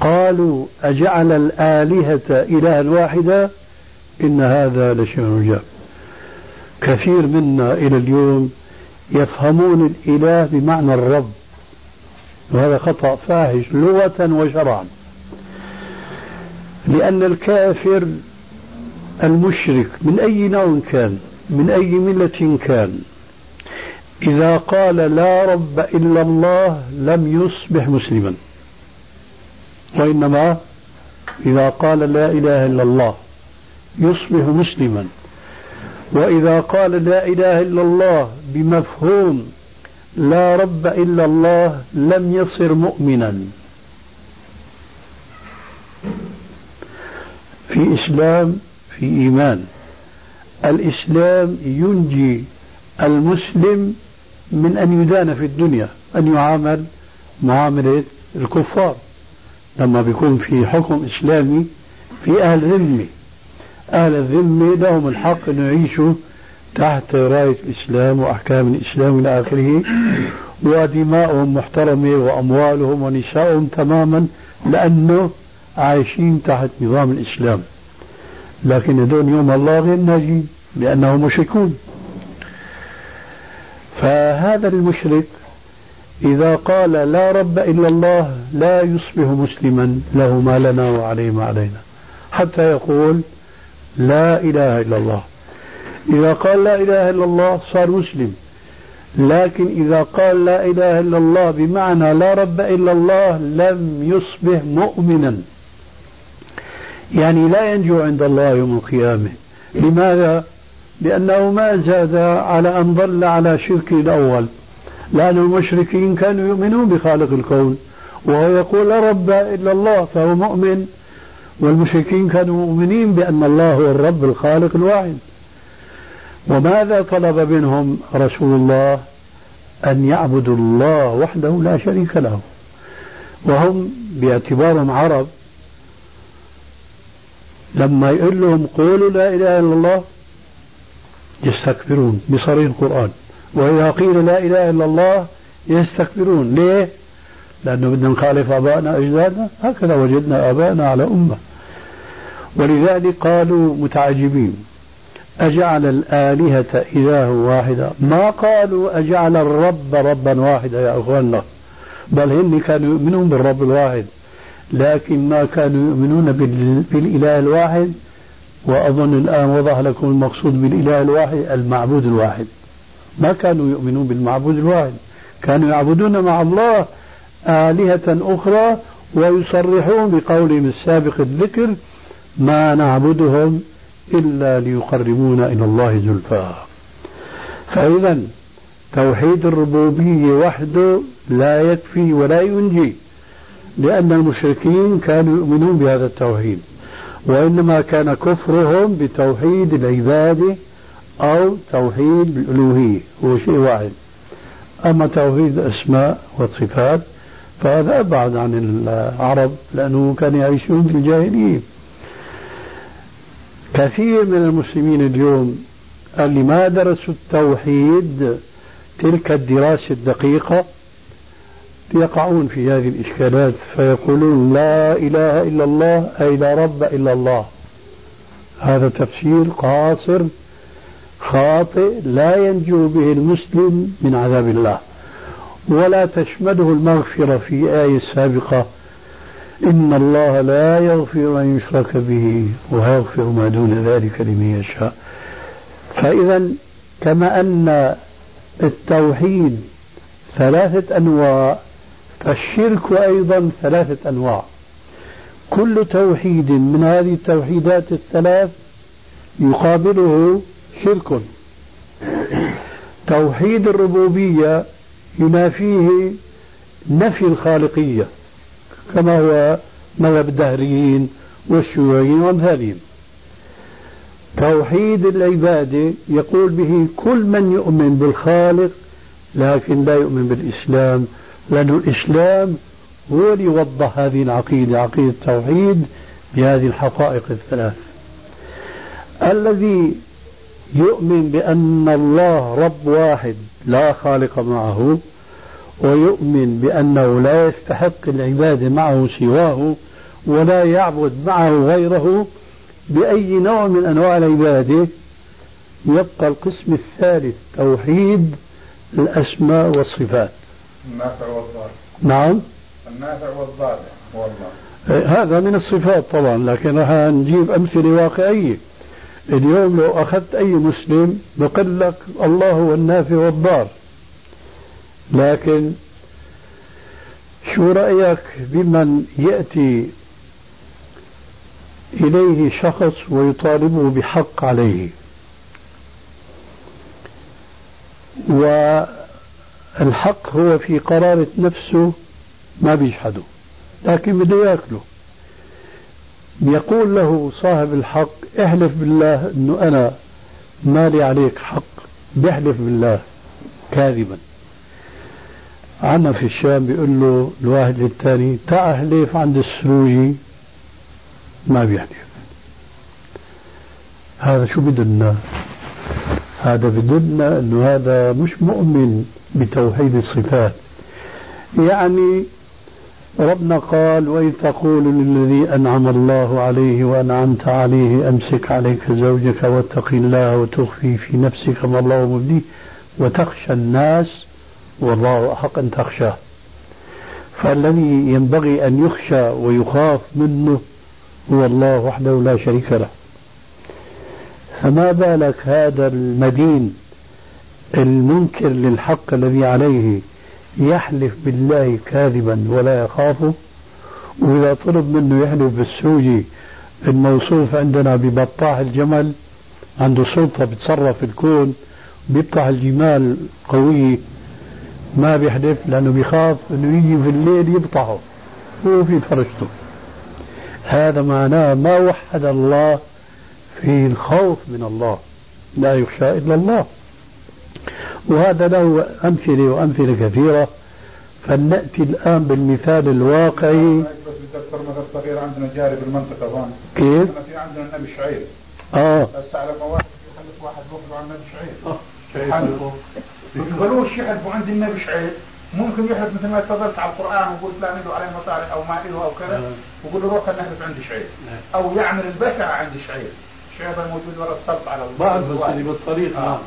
قال قالوا أجعل الآلهة إلها واحدا إن هذا لشيء عجاب. كثير منا إلى اليوم يفهمون الإله بمعنى الرب. وهذا خطأ فاحش لغة وشرعا. لأن الكافر المشرك من أي نوع كان؟ من أي ملة كان؟ إذا قال لا رب إلا الله لم يصبح مسلما. وإنما إذا قال لا إله إلا الله يصبح مسلما. وإذا قال لا إله إلا الله بمفهوم لا رب إلا الله لم يصر مؤمنا. في إسلام في إيمان. الإسلام ينجي المسلم من أن يدان في الدنيا أن يعامل معاملة الكفار. لما بيكون في حكم إسلامي في أهل ذمة أهل الذمة لهم الحق أن يعيشوا تحت راية الإسلام وأحكام الإسلام إلى آخره ودماؤهم محترمة وأموالهم ونسائهم تماما لأنه عايشين تحت نظام الإسلام. لكن هذول يوم الله غير ناجين لأنهم مشركون. فهذا المشرك إذا قال لا رب إلا الله لا يصبح مسلما له ما لنا وعليه ما علينا. حتى يقول لا إله إلا الله. إذا قال لا إله إلا الله صار مسلم. لكن إذا قال لا إله إلا الله بمعنى لا رب إلا الله لم يصبح مؤمنا. يعني لا ينجو عند الله يوم القيامة. لماذا؟ لأنه ما زاد على أن ظل على شركه الأول. لأن المشركين كانوا يؤمنون بخالق الكون. وهو يقول لا رب إلا الله فهو مؤمن. والمشركين كانوا مؤمنين بأن الله هو الرب الخالق الواحد. وماذا طلب منهم رسول الله أن يعبدوا الله وحده لا شريك له؟ وهم باعتبارهم عرب لما يقول لهم قولوا لا إله إلا الله يستكبرون بصريح القرآن وإذا قيل لا إله إلا الله يستكبرون. ليه؟ لأنه بدنا نخالف آبائنا أجدادنا هكذا وجدنا آبائنا على أمة. ولذلك قالوا متعجبين أجعل الآلهة إله واحدا؟ ما قالوا أجعل الرب ربا واحدا يا أخواننا بل هم كانوا يؤمنون بالرب الواحد. لكن ما كانوا يؤمنون بالإله الواحد. وأظن الآن وضح لكم المقصود بالإله الواحد المعبود الواحد. ما كانوا يؤمنون بالمعبود الواحد. كانوا يعبدون مع الله. آلهة أخرى ويصرحون بقولهم السابق الذكر ما نعبدهم إلا ليقربونا إلى الله زلفى. فإذا توحيد الربوبية وحده لا يكفي ولا ينجي لأن المشركين كانوا يؤمنون بهذا التوحيد وإنما كان كفرهم بتوحيد العبادة أو توحيد الألوهية هو شيء واحد. أما توحيد الأسماء والصفات فهذا أبعد عن العرب لأنه كانوا يعيشون في الجاهلية. كثير من المسلمين اليوم اللي ما درسوا التوحيد تلك الدراسة الدقيقة يقعون في هذه الإشكالات فيقولون لا إله إلا الله أي لا رب إلا الله. هذا تفسير قاصر خاطئ لا ينجو به المسلم من عذاب الله. ولا تشمله المغفرة في آية سابقة إن الله لا يغفر أن يشرك به ويغفر ما دون ذلك لمن يشاء. فإذا كما أن التوحيد ثلاثة أنواع فالشرك أيضا ثلاثة أنواع. كل توحيد من هذه التوحيدات الثلاث يقابله شرك. توحيد الربوبية ينافيه نفي الخالقية كما هو مذهب الدهريين والشيوعيين وأمثالهم توحيد العبادة يقول به كل من يؤمن بالخالق لكن لا يؤمن بالإسلام لأن الإسلام هو اللي يوضح هذه العقيدة عقيدة التوحيد بهذه الحقائق الثلاث. الذي يؤمن بأن الله رب واحد لا خالق معه ويؤمن بأنه لا يستحق العبادة معه سواه ولا يعبد معه غيره بأي نوع من أنواع العبادة يبقى القسم الثالث توحيد الأسماء والصفات. النافع والضار. نعم. النافع والضار. والله. إيه، هذا من الصفات طبعا لكن راح نجيب أمثلة واقعية. اليوم لو أخذت أي مسلم بقول لك الله هو النافع والضار. لكن شو رأيك بمن يأتي إليه شخص ويطالبه بحق عليه؟ والحق هو في قرارة نفسه ما بيجحده لكن بده يأكله. يقول له صاحب الحق احلف بالله إنه أنا مالي عليك حق بيحلف بالله كاذبا. عنا في الشام بيقول له الواحد للثاني تعال أحلف عند السروجي؟ ما بيحلف. هذا شو بدنا؟ هذا بدنا إنه هذا مش مؤمن بتوحيد الصفات. يعني ربنا قال وإذ تقول للذي أنعم الله عليه وأنعمت عليه أمسك عليك زوجك واتق الله وتخفي في نفسك ما الله مبديه وتخشى الناس والله أحق أن تخشاه. فالذي ينبغي أن يخشى ويخاف منه هو الله وحده لا شريك له. فما بالك هذا المدين المنكر للحق الذي عليه يحلف بالله كاذبا ولا يخافه وإذا طلب منه يحلف بالسوجي الموصوف عندنا ببطاح الجمل عنده سلطة بتصرف الكون بيبطح الجمال قوية ما بيحلف لأنه بيخاف أنه يجي في الليل يبطحه هو في فرشته. هذا معناه ما وحد الله في الخوف من الله لا يخشى إلا الله. وهذا له أمثلة وأمثلة كثيرة. فلنأتي الآن بالمثال الواقعي. بس بدي اذكر مثل صغير عندنا جاري بالمنطقة هون. كيف؟ في عندنا النبي شعيب آه. بس على ما واحد يخلف واحد بيخبر عن النبي شعيب يحلفوا يقبلوش يحلفوا عند النبي شعيب ممكن يحلف مثل ما تفضلت على القرآن وقلت لا له عليه مصالح أو ما له أو كذا ويقول له روح نحلف عند شعيب أو يعمل البشع عند شعيب شعيب الموجود ورا السلط على بعض بس بالطريق آه. نعم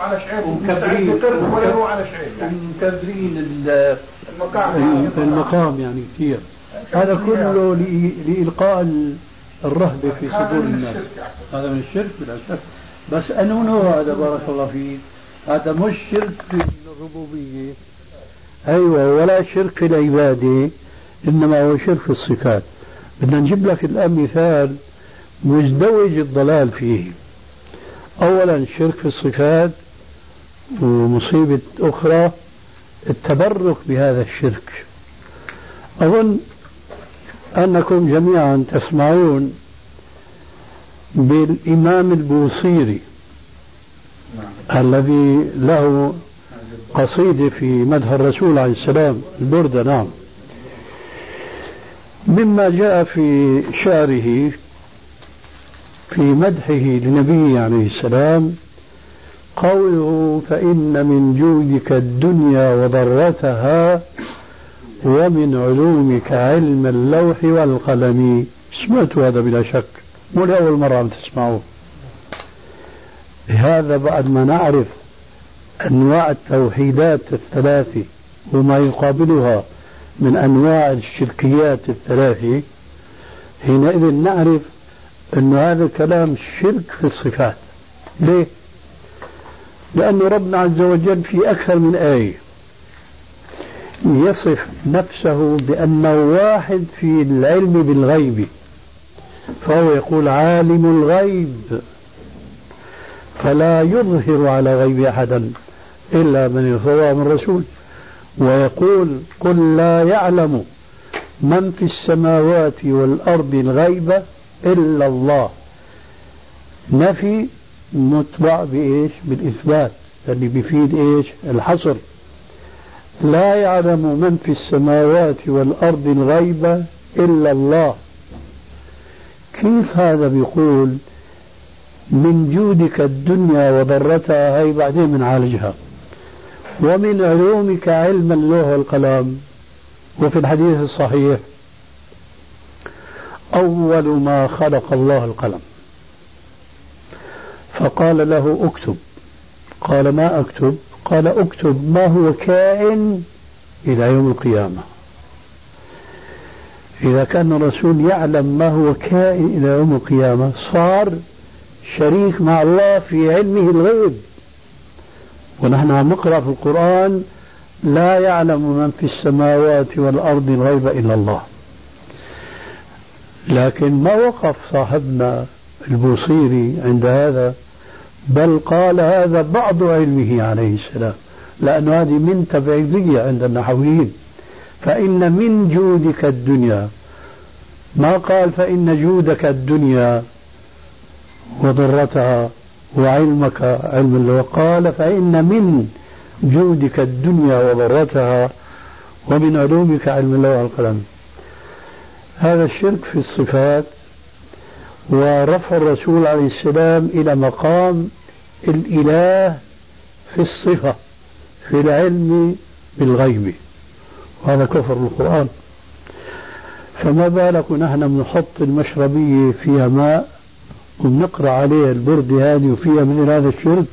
على شعيب ومكبرين يروح على يعني مكبرين المقام. يعني كثير. هذا كله لإ- لإلقاء ال- الرهبة في صدور الناس أخي. هذا من الشرك بلا شك. بس أنه نوع هذا بارك الله فيك. هذا مش شرك في الربوبية. أيوة ولا شرك في العبادة إنما هو شرك الصفات. بدنا نجيب لك الآن مثال مزدوج الضلال فيه. أولا شرك في الصفات ومصيبة أخرى التبرك بهذا الشرك. أظن أنكم جميعا تسمعون بالإمام البوصيري الذي له قصيدة في مدح الرسول عليه السلام البردة نعم. مما جاء في شعره في مدحه لنبيه عليه السلام قوله فإن من جودك الدنيا وضرتها ومن علومك علم اللوح والقلم. سمعت هذا بلا شك مو لأول مرة عم تسمعوه. هذا بعد ما نعرف أنواع التوحيدات الثلاثة وما يقابلها من أنواع الشركيات الثلاثة حينئذ نعرف أن هذا كلام شرك في الصفات ليه؟ لأن ربنا عز وجل في أكثر من آية يصف نفسه بأنه واحد في العلم بالغيب فهو يقول عالم الغيب فلا يظهر على غيب أحدا إلا من يرتضى من رسول ويقول قل لا يعلم من في السماوات والأرض الغيب إلا الله. نفي متبع بإيش؟ بالإثبات. اللي بيفيد إيش؟ الحصر. لا يعلم من في السماوات والأرض الغيب إلا الله. كيف هذا بيقول؟ من جودك الدنيا وضرتها هي بعدين بنعالجها. ومن علومك علم اللوح والقلم. وفي الحديث الصحيح أول ما خلق الله القلم. فقال له اكتب. قال ما أكتب؟ قال اكتب ما هو كائن إلى يوم القيامة. إذا كان الرسول يعلم ما هو كائن إلى يوم القيامة صار شريك مع الله في علمه الغيب. ونحن عم نقرأ في القرآن لا يعلم من في السماوات والأرض الغيب إلا الله. لكن ما وقف صاحبنا البوصيري عند هذا بل قال هذا بعض علمه عليه السلام لأنه هذه من تبعيضية عند النحويين. فإن من جودك الدنيا ما قال فإن جودك الدنيا وضرتها وعلمك علم الله قال فإن من جودك الدنيا وضرتها ومن علومك علم الله والقلم. هذا الشرك في الصفات ورفع الرسول عليه السلام إلى مقام الإله في الصفة في العلم بالغيب. وهذا كفر القرآن. فما بالك نحن بنحط المشربية فيها ماء وبنقرأ عليها البردة هذه وفيها مثل هذا الشرك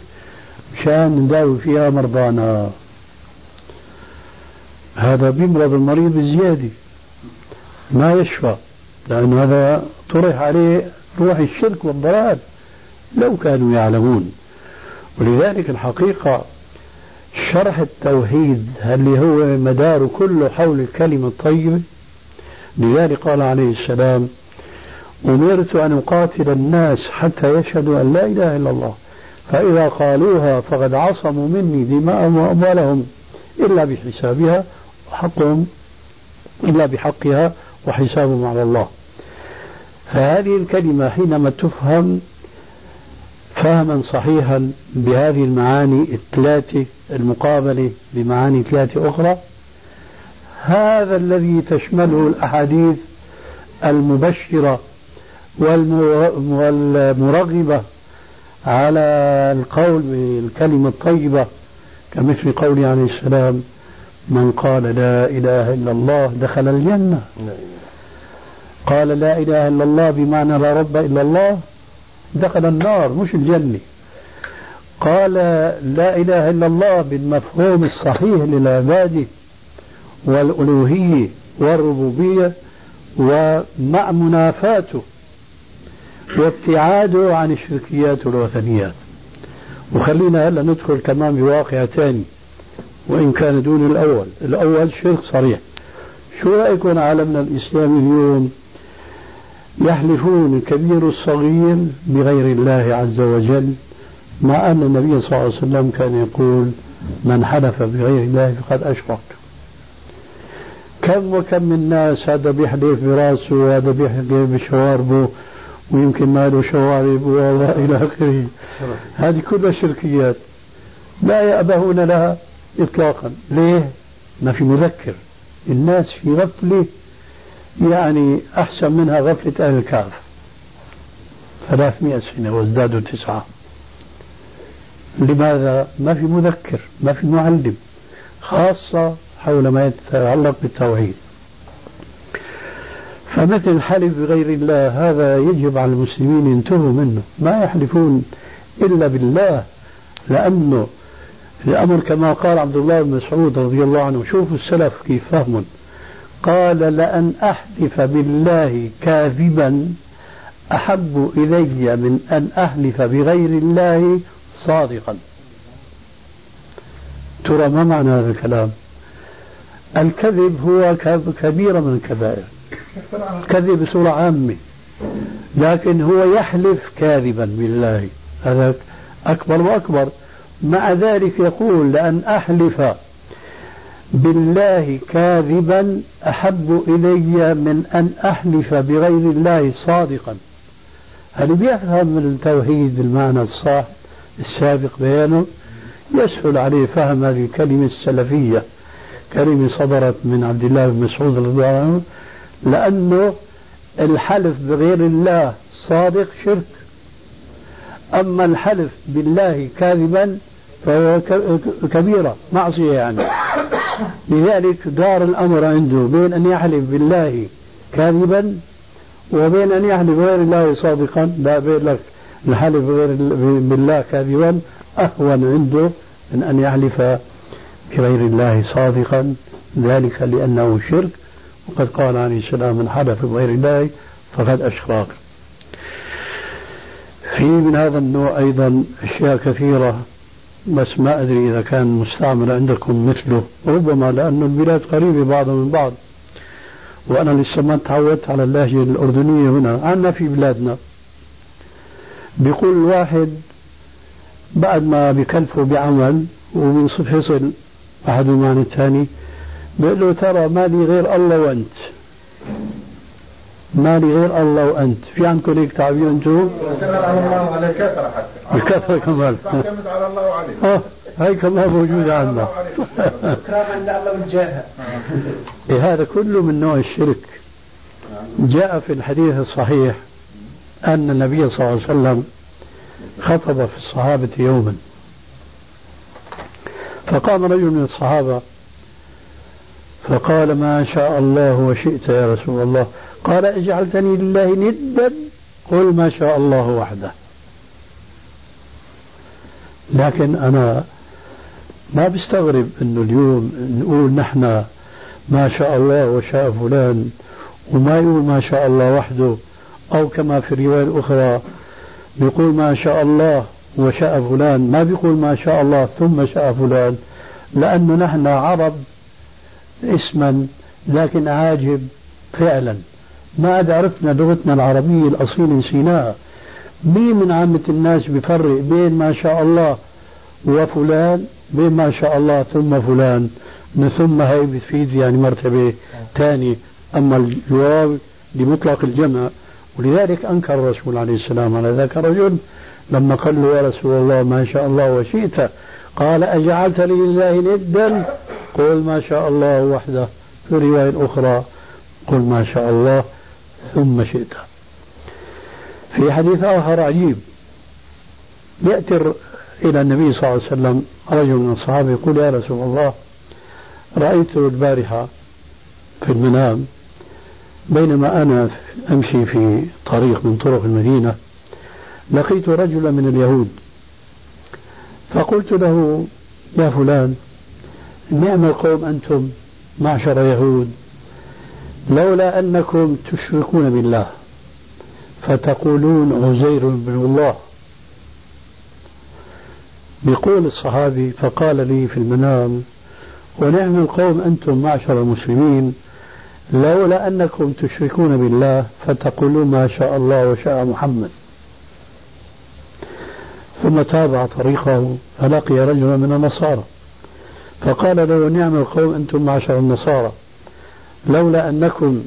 مشان نداوي فيها مرضانا. هذا بيمرض المريض بزيادة ما يشفى لأن هذا طرح عليه روح الشرك والضلال لو كانوا يعلمون. ولذلك الحقيقة شرح التوحيد اللي هو مدار كله حول الكلمة الطيبة لذلك قال عليه السلام أمرت أن أقاتل الناس حتى يشهدوا أن لا إله إلا الله فإذا قالوها فقد عصموا مني دماءهم وأموالهم إلا بحسابها وحقهم إلا بحقها وحسابهم على الله. فهذه الكلمة حينما تفهم فهما صحيحا بهذه المعاني الثلاثة المقابلة بمعاني ثلاثة أخرى. هذا الذي تشمله الأحاديث المبشرة والمرغبة على القول بالكلمة الطيبة كمثل قوله عليه السلام من قال لا إله إلا الله دخل الجنة. قال لا إله إلا الله بمعنى لا رب إلا الله دخل النار مش الجنة. قال لا إله إلا الله بالمفهوم الصحيح للعبادة والألوهية والربوبية ومع منافاته وابتعاده عن الشركيات والوثنيات. وخلينا هلا ندخل كمان بواقع ثاني وإن كان دون الأول. الأول شرك صريح. شو رأيكم عالمنا الإسلامي اليوم يحلفون الكبير الصغير بغير الله عز وجل مع أن النبي صلى الله عليه وسلم كان يقول من حلف بغير الله فقد أشرك كم وكم من ناس هذا بيحلف براسه وهذا بيحلف بشواربه ويمكن ما له شوارب إلى آخره. هذه كلها شركيات. لا يأبهون لها. إطلاقا. ليه؟ ما في مذكر. الناس في غفلة يعني أحسن منها غفلة أهل الكهف ثلاثمائة سنة وازدادوا تسعة. لماذا؟ ما في مذكر ما في معلم خاصة حول ما يتعلق بالتوحيد. فمثل الحلف بغير الله هذا يجب على المسلمين ينتهوا منه. ما يحلفون إلا بالله لأنه الأمر كما قال عبد الله بن مسعود رضي الله عنه شوفوا السلف كيف فهموا. قال لأن أحلف بالله كاذبا أحب إلي من أن أحلف بغير الله صادقا. ترى ما معنى هذا الكلام؟ الكذب هو كبيرة من الكبائر. الكذب بصورة عامة لكن هو يحلف كاذبا بالله. هذا أكبر وأكبر. مع ذلك يقول لأن أحلف بالله كاذبا أحب إلي من أن أحلف بغير الله صادقا. هل بيفهم التوحيد بالمعنى الصح السابق بيانه؟ يسهل عليه فهم هذه الكلمة السلفية كلمة صدرت من عبد الله بن مسعود رضي الله عنه لأنه الحلف بغير الله صادق شرك. أما الحلف بالله كاذبا فهو كبيرة معصية يعني. لذلك دار الأمر عنده بين أن يحلف بالله كاذبا وبين أن يحلف بغير الله صادقا. لا بين لك الحلف بغير بالله كاذبا أهون عنده من أن يحلف بغير الله صادقا. ذلك لأنه شرك. وقد قال عليه السلام من حلف بغير الله فقد أشرك. في من هذا النوع أيضا أشياء كثيرة بس ما أدري إذا كان مستعمل عندكم مثله ربما لأن البلاد قريبة بعضها من بعض. وأنا لسه ما تعودت على اللهجة الأردنية هنا عنا في بلادنا. بيقول الواحد بعد ما بكلفه بعمل وبينصف يصل أحد المعنى الثاني بيقول له ترى ما لي غير الله وأنت. ما لي غير الله وأنت في عندكم هيك تعبير أنتم؟ على الله على كثرة حتى الكثرة كمان تعتمد على الله وعليه آه هاي كمان موجودة عندنا. إكراما لله والجاه هذا كله من نوع الشرك. جاء في الحديث الصحيح أن النبي صلى الله عليه وسلم خطب في الصحابة يوما. فقام رجل من الصحابة فقال ما شاء الله وشئت يا رسول الله. قال اجعلتني لله ندا. قل ما شاء الله وحده. لكن أنا ما بستغرب أنه اليوم نقول نحن ما شاء الله وشاء فلان وما يقول ما شاء الله وحده. أو كما في الرواية الأخرى بيقول ما شاء الله وشاء فلان. ما بيقول ما شاء الله ثم شاء فلان. لأنه نحن عرب اسما لكن عاجب فعلا. ما عاد عرفنا لغتنا العربية الأصيلة نسيناها. مين من عامة الناس بيفرق بين ما شاء الله وفلان بين ما شاء الله ثم فلان؟ من ثم هي بتفيد يعني مرتبة ثانية أما الجواب لمطلق الجمع ولذلك أنكر الرسول عليه السلام على ذاك الرجل لما قال له يا رسول الله ما شاء الله وشئت. قال أجعلت لله ندا؟ قل ما شاء الله وحده. في رواية أخرى قل ما شاء الله ثم شئت. في حديث آخر عجيب. يأتي إلى النبي صلى الله عليه وسلم رجل من الصحابة يقول يا رسول الله رأيت البارحة في المنام بينما أنا أمشي في طريق من طرق المدينة لقيت رجلا من اليهود. فقلت له يا فلان نعم القوم أنتم معشر يهود لولا أنكم تشركون بالله فتقولون عزير بن الله. بيقول الصحابي فقال لي في المنام ونعم القوم أنتم معشر المسلمين لولا أنكم تشركون بالله فتقولون ما شاء الله وشاء محمد. ثم تابع طريقه فلقي رجلا من النصارى فقال له نعم القوم أنتم معشر النصارى. لولا أنكم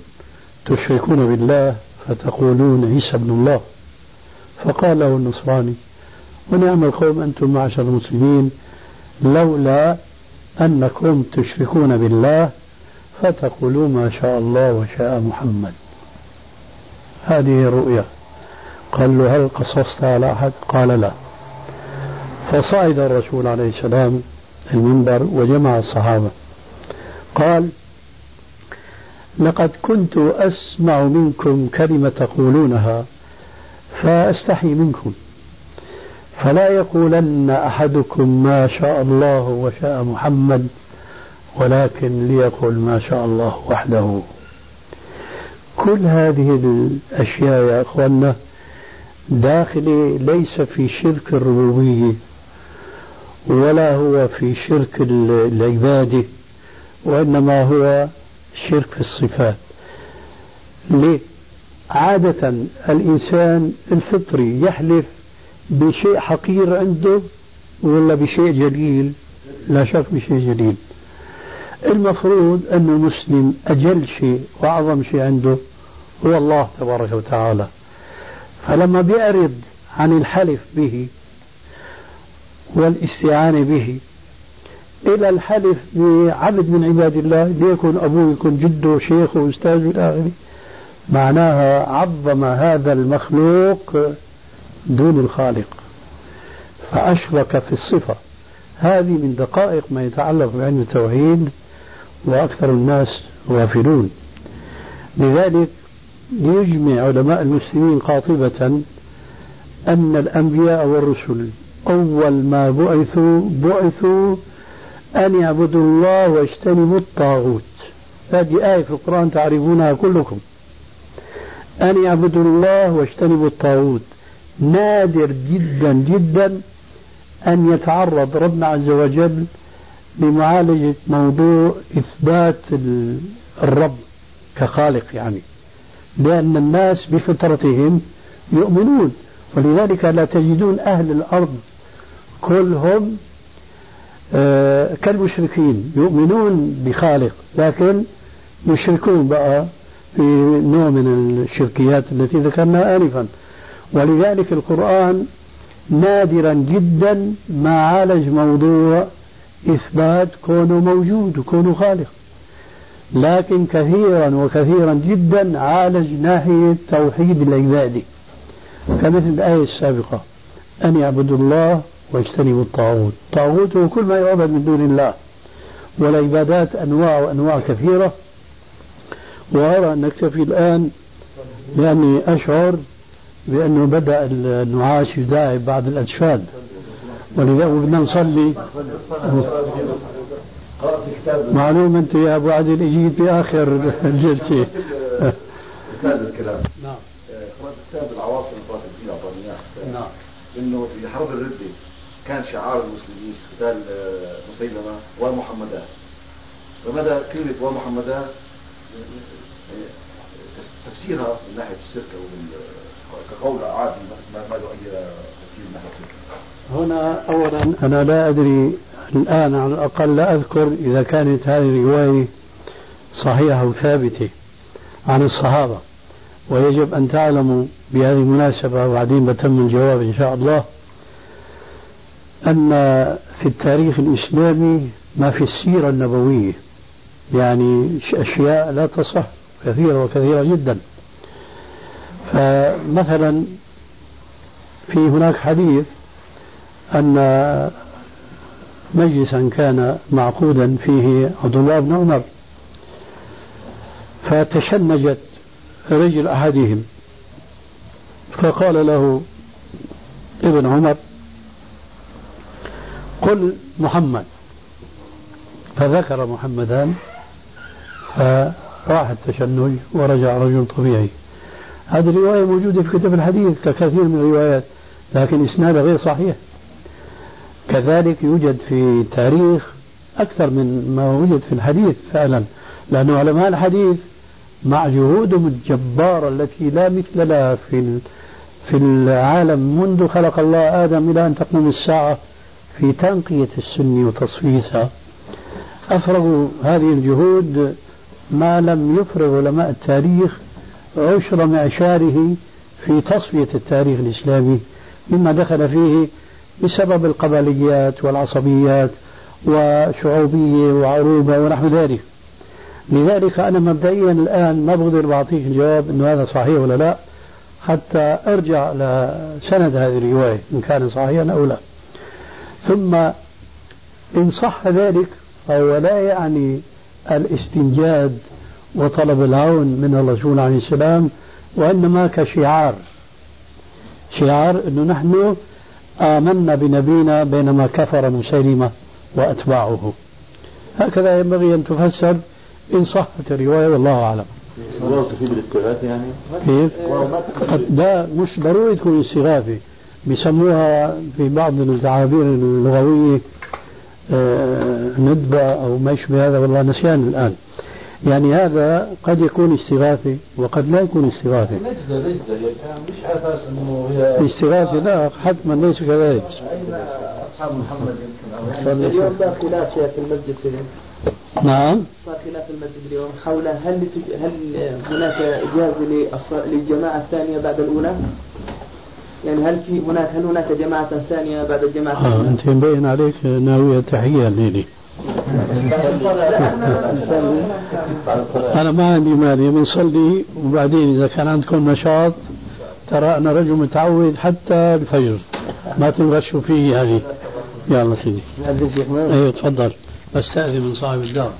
تشركون بالله فتقولون عيسى ابن الله. فقال له النصراني ونعم القوم أنتم معشر المسلمين لولا أنكم تشركون بالله فتقولوا ما شاء الله وشاء محمد. هذه الرؤيا. قال له هل قصصت على أحد؟ قال لا. فصعد الرسول عليه السلام المنبر وجمع الصحابة. قال لقد كنت أسمع منكم كلمة تقولونها فأستحي منكم. فلا يقولن أحدكم ما شاء الله وشاء محمد ولكن ليقل ما شاء الله وحده. كل هذه الأشياء يا أخوانا داخلة ليس في شرك الربوبية ولا هو في شرك العبادة وإنما هو شرك في الصفات. ليه؟ عادة الإنسان الفطري يحلف بشيء حقير عنده ولا بشيء جليل؟ لا شك بشيء جليل. المفروض أن المسلم أجل شيء وأعظم شيء عنده هو الله تبارك وتعالى. فلما بيعرض عن الحلف به والإستعانة به إلى الحلف بعبد من عباد الله ليكن أبوه يكون جده شيخه أستاذه إلى آخره. معناها عظم هذا المخلوق دون الخالق. فأشرك في الصفة. هذه من دقائق ما يتعلق بعلم التوحيد وأكثر الناس غافلون. لذلك يجمع علماء المسلمين قاطبة أن الأنبياء والرسل أول ما بعثوا بعثوا أن يعبدوا الله واجتنبوا الطاغوت. هذه آية في القرآن تعرفونها كلكم. أن يعبدوا الله واجتنبوا الطاغوت. نادر جدا جدا أن يتعرض ربنا عز وجل لمعالجة موضوع إثبات الرب كخالق يعني. لأن الناس بفطرتهم يؤمنون. ولذلك لا تجدون أهل الأرض كلهم كالمشركين يؤمنون بخالق لكن يشركون بقى في نوع من الشركيات التي ذكرناها آنفا. ولذلك القرآن نادرا جدا ما عالج موضوع إثبات كونه موجود وكونه خالق. لكن كثيرا وكثيرا جدا عالج ناحية توحيد العباد كمثل الآية السابقة أن يعبدوا الله واجتنبوا الطاغوت. الطاغوت هو كل ما يعبد من دون الله. والعبادات أنواع وأنواع كثيرة. وأرى أن نكتفي الآن لأني أشعر بأنه بدأ النعاس يداعب بعض الأجساد. ولذلك بدنا نصلي. معلوم أنت يا أبو عادل اجيت في آخر الجلسة كتاب الكلام نعم. قرأت كتاب العواصم أعطاني نعم. إنه في حرب الردة كان شعار المسلمين قتال مسيلمة ومحمدان فمدى كلمة ومحمدان تفسيرها من ناحية الشرك كقول عادي ما له أي تفسير من ناحية الشرك. هنا أولا أنا لا أدري الآن على الأقل لا أذكر إذا كانت هذه الرواية صحيحة وثابتة عن الصحابة. ويجب أن تعلموا بهذه المناسبة وبعدين بتم الجواب إن شاء الله. أن في التاريخ الإسلامي ما في السيرة النبوية يعني أشياء لا تصح كثيرة وكثيرة جدا. فمثلا في هناك حديث أن مجلسا كان معقودا فيه عبد الله بن عمر فتشنجت رجل أحدهم فقال له ابن عمر قل محمد. فذكر محمدان فراح التشنج ورجع رجل طبيعي. هذه الرواية موجودة في كتب الحديث ككثير من الروايات لكن إسنادها غير صحيح. كذلك يوجد في التاريخ أكثر من ما وجد في الحديث فعلا لأن علماء الحديث مع جهودهم الجبارة التي لا مثل لها في في العالم منذ خلق الله آدم إلى أن تقوم الساعة. في تنقية السنة وتصفيتها أفرغوا هذه الجهود ما لم يفرغ علماء التاريخ عشر معشاره في تصفية التاريخ الإسلامي مما دخل فيه بسبب القبليات والعصبيات وشعوبية وعروبة ونحو ذلك. لذلك أنا مبدئيا الآن ما بقدر بعطيك الجواب أنه هذا صحيح ولا لا حتى أرجع لسند هذه الرواية إن كان صحيحا أو لا. ثم إن صح ذلك فهو لا يعني الاستنجاد وطلب العون من الرسول عليه السلام وإنما كشعار. شعار أنه نحن آمنا بنبينا بينما كفر مسيلمة وأتباعه. هكذا ينبغي أن تفسر إن صحت الرواية والله أعلم. تفيد الاستغاثة يعني؟ كيف؟ لا مش ضروري تكون استغاثة بيسموها في بعض التعابير اللغوية آه، ندبة أو ما يشبه هذا والله نسيان الآن. يعني هذا قد يكون استغاثة وقد لا يكون استغاثة. نجدة نجدة يعني مش أساس أنه هي استغاثة لا حتما ليس كذلك. أصحاب محمد يمكن اليوم صار خلاف في المسجد نعم. صار خلاف في المسجد اليوم. حول هل هل هناك إجازة للجماعة الثانية بعد الأولى؟ يعني هل في هناك هل هناك جماعة ثانية بعد الجماعة آه؟ أنت مبين عليك ناوية تحية الليلة أنا ما عندي مانع بنصلي وبعدين إذا كان عندكم نشاط ترى أنا رجل متعود حتى الفجر. ما تنغشوا فيه هذه. يلا سيدي. أيوه تفضل. بستأذن من صاحب الدار.